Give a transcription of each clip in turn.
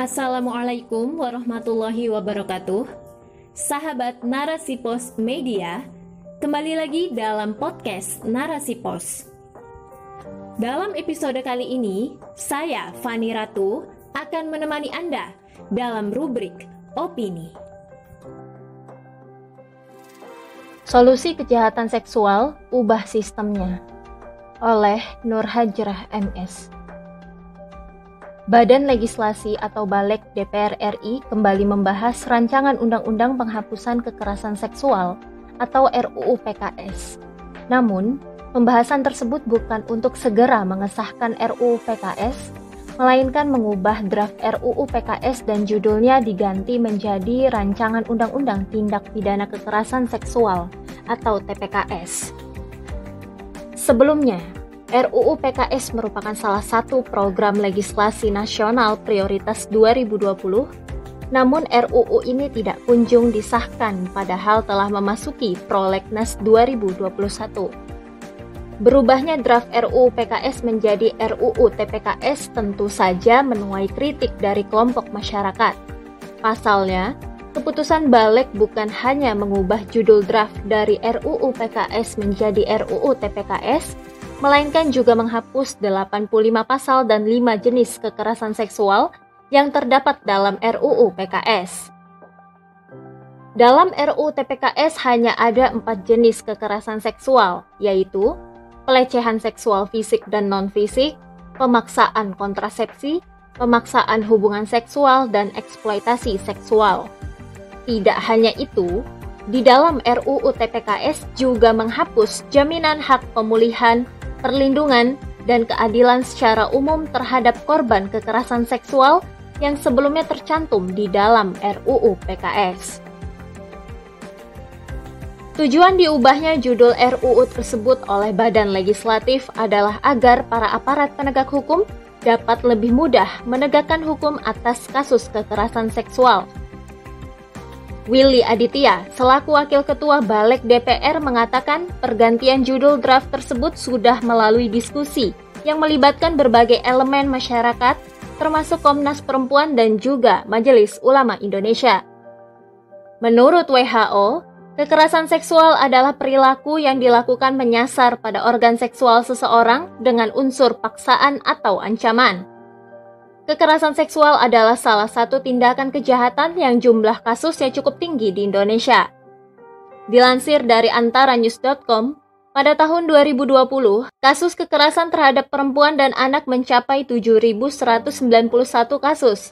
Assalamualaikum warahmatullahi wabarakatuh. Sahabat Narasi Pos Media, kembali lagi dalam podcast Narasi Pos. Dalam episode kali ini, saya Fani Ratu akan menemani Anda dalam rubrik opini. Solusi kejahatan seksual, ubah sistemnya. Oleh Nur Hajrah MS. Badan Legislasi atau Balek DPR RI kembali membahas rancangan Undang-Undang Penghapusan Kekerasan Seksual atau RUU PKS. Namun, pembahasan tersebut bukan untuk segera mengesahkan RUU PKS, melainkan mengubah draft RUU PKS dan judulnya diganti menjadi Rancangan Undang-Undang Tindak Pidana Kekerasan Seksual atau TPKS. Sebelumnya, RUU PKS merupakan salah satu program legislasi nasional prioritas 2020, namun RUU ini tidak kunjung disahkan padahal telah memasuki prolegnas 2021. Berubahnya draft RUU PKS menjadi RUU TPKS tentu saja menuai kritik dari kelompok masyarakat. Pasalnya, keputusan balik bukan hanya mengubah judul draft dari RUU PKS menjadi RUU TPKS, melainkan juga menghapus 85 pasal dan 5 jenis kekerasan seksual yang terdapat dalam RUU PKS. Dalam RUU TPKS hanya ada empat jenis kekerasan seksual, yaitu pelecehan seksual fisik dan non-fisik, pemaksaan kontrasepsi, pemaksaan hubungan seksual, dan eksploitasi seksual. Tidak hanya itu, di dalam RUU TPKS juga menghapus jaminan hak pemulihan, perlindungan, dan keadilan secara umum terhadap korban kekerasan seksual yang sebelumnya tercantum di dalam RUU PKS. Tujuan diubahnya judul RUU tersebut oleh badan legislatif adalah agar para aparat penegak hukum dapat lebih mudah menegakkan hukum atas kasus kekerasan seksual. Willy Aditya, selaku Wakil Ketua Balik DPR mengatakan pergantian judul draft tersebut sudah melalui diskusi yang melibatkan berbagai elemen masyarakat, termasuk Komnas Perempuan dan juga Majelis Ulama Indonesia. Menurut WHO, Kekerasan seksual adalah perilaku yang dilakukan menyasar pada organ seksual seseorang dengan unsur paksaan atau ancaman. Kekerasan seksual adalah salah satu tindakan kejahatan yang jumlah kasusnya cukup tinggi di Indonesia. Dilansir dari antaranews.com, pada tahun 2020, kasus kekerasan terhadap perempuan dan anak mencapai 7.191 kasus.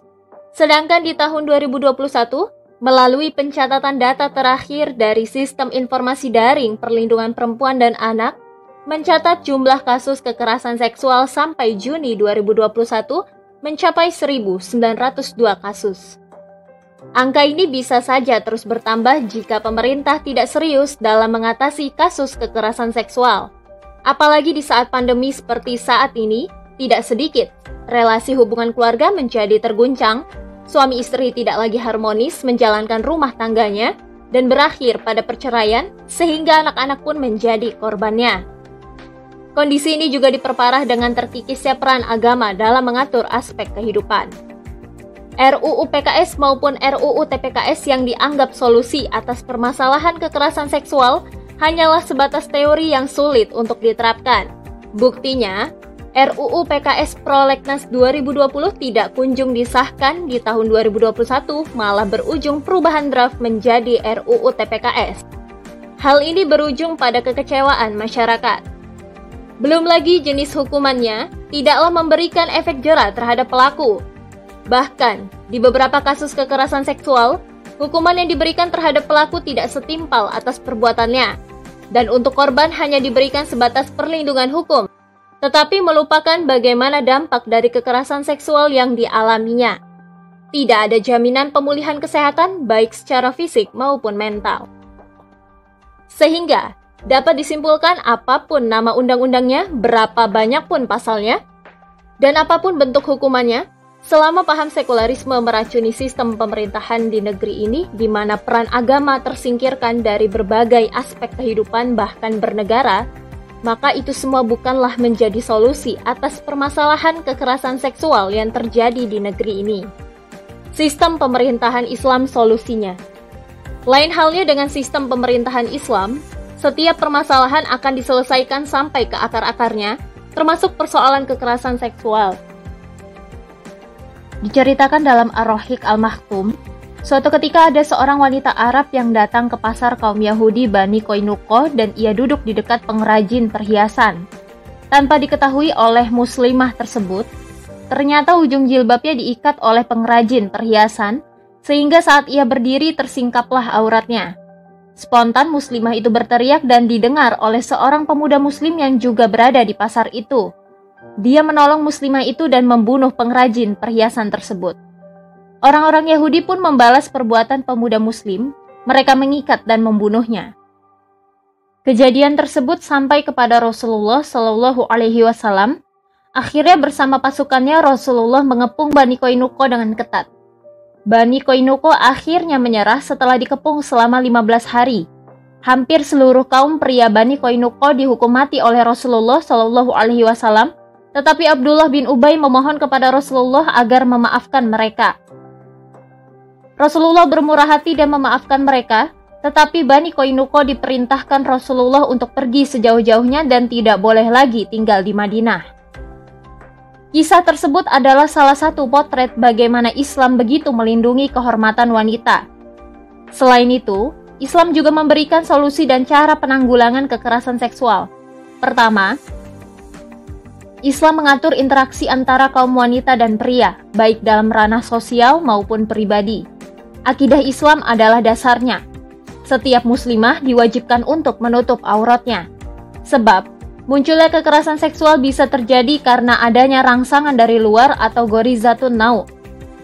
Sedangkan di tahun 2021, Melalui pencatatan data terakhir dari Sistem Informasi Daring Perlindungan Perempuan dan Anak, mencatat jumlah kasus kekerasan seksual sampai Juni 2021 mencapai 1.902 kasus. Angka ini bisa saja terus bertambah jika pemerintah tidak serius dalam mengatasi kasus kekerasan seksual. Apalagi di saat pandemi seperti saat ini, tidak sedikit relasi hubungan keluarga menjadi terguncang suami istri tidak lagi harmonis menjalankan rumah tangganya dan berakhir pada perceraian sehingga anak-anak pun menjadi korbannya. Kondisi ini juga diperparah dengan terkikisnya peran agama dalam mengatur aspek kehidupan. RUU PKS maupun RUU TPKS yang dianggap solusi atas permasalahan kekerasan seksual hanyalah sebatas teori yang sulit untuk diterapkan. Buktinya, RUU PKS Prolegnas 2020 tidak kunjung disahkan di tahun 2021, malah berujung perubahan draft menjadi RUU TPKS. Hal ini berujung pada kekecewaan masyarakat. Belum lagi jenis hukumannya tidaklah memberikan efek jerah terhadap pelaku. Bahkan, di beberapa kasus kekerasan seksual, hukuman yang diberikan terhadap pelaku tidak setimpal atas perbuatannya. Dan untuk korban hanya diberikan sebatas perlindungan hukum tetapi melupakan bagaimana dampak dari kekerasan seksual yang dialaminya. Tidak ada jaminan pemulihan kesehatan baik secara fisik maupun mental. Sehingga dapat disimpulkan apa pun nama undang-undangnya, berapa banyak pun pasalnya, dan apa pun bentuk hukumannya, selama paham sekularisme meracuni sistem pemerintahan di negeri ini di mana peran agama tersingkirkan dari berbagai aspek kehidupan bahkan bernegara, maka itu semua bukanlah menjadi solusi atas permasalahan kekerasan seksual yang terjadi di negeri ini. Sistem pemerintahan Islam solusinya. Lain halnya dengan sistem pemerintahan Islam, setiap permasalahan akan diselesaikan sampai ke akar-akarnya, termasuk persoalan kekerasan seksual. Diceritakan dalam Ar-Rohik Al-Mahkum, suatu ketika ada seorang wanita Arab yang datang ke pasar kaum Yahudi Bani Koinuko dan ia duduk di dekat pengrajin perhiasan. Tanpa diketahui oleh muslimah tersebut, ternyata ujung jilbabnya diikat oleh pengrajin perhiasan, sehingga saat ia berdiri tersingkaplah auratnya. Spontan muslimah itu berteriak dan didengar oleh seorang pemuda muslim yang juga berada di pasar itu. Dia menolong muslimah itu dan membunuh pengrajin perhiasan tersebut. Orang-orang Yahudi pun membalas perbuatan pemuda muslim, mereka mengikat dan membunuhnya. Kejadian tersebut sampai kepada Rasulullah Shallallahu Alaihi Wasallam. Akhirnya bersama pasukannya Rasulullah mengepung Bani Koinuko dengan ketat. Bani Koinuko akhirnya menyerah setelah dikepung selama 15 hari. Hampir seluruh kaum pria Bani Koinuko dihukum mati oleh Rasulullah Shallallahu Alaihi Wasallam tetapi Abdullah bin Ubay memohon kepada Rasulullah agar memaafkan mereka. Rasulullah bermurah hati dan memaafkan mereka, tetapi Bani Koinuko diperintahkan Rasulullah untuk pergi sejauh-jauhnya dan tidak boleh lagi tinggal di Madinah. Kisah tersebut adalah salah satu potret bagaimana Islam begitu melindungi kehormatan wanita. Selain itu, Islam juga memberikan solusi dan cara penanggulangan kekerasan seksual. Pertama, Islam mengatur interaksi antara kaum wanita dan pria, baik dalam ranah sosial maupun pribadi. Akidah Islam adalah dasarnya. Setiap muslimah diwajibkan untuk menutup auratnya. Sebab, munculnya kekerasan seksual bisa terjadi karena adanya rangsangan dari luar atau gorizatun nau.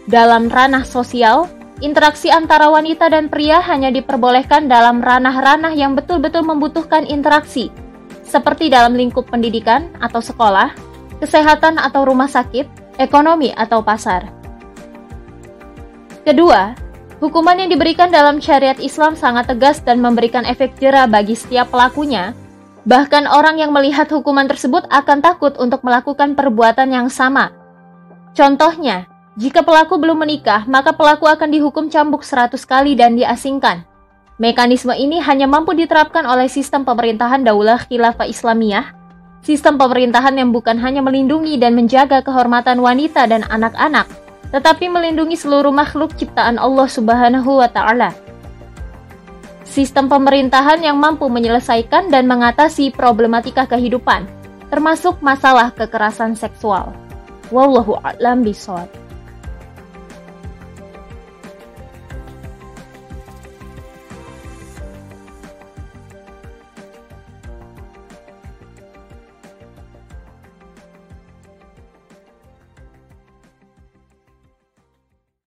Dalam ranah sosial, interaksi antara wanita dan pria hanya diperbolehkan dalam ranah-ranah yang betul-betul membutuhkan interaksi, seperti dalam lingkup pendidikan atau sekolah, kesehatan atau rumah sakit, ekonomi atau pasar. Kedua, hukuman yang diberikan dalam syariat Islam sangat tegas dan memberikan efek jerah bagi setiap pelakunya. Bahkan orang yang melihat hukuman tersebut akan takut untuk melakukan perbuatan yang sama. Contohnya, jika pelaku belum menikah, maka pelaku akan dihukum cambuk 100 kali dan diasingkan. Mekanisme ini hanya mampu diterapkan oleh sistem pemerintahan Daulah Khilafah Islamiyah, sistem pemerintahan yang bukan hanya melindungi dan menjaga kehormatan wanita dan anak-anak, tetapi melindungi seluruh makhluk ciptaan Allah Subhanahu wa taala. Sistem pemerintahan yang mampu menyelesaikan dan mengatasi problematika kehidupan, termasuk masalah kekerasan seksual. Wallahu a'lam bishawab.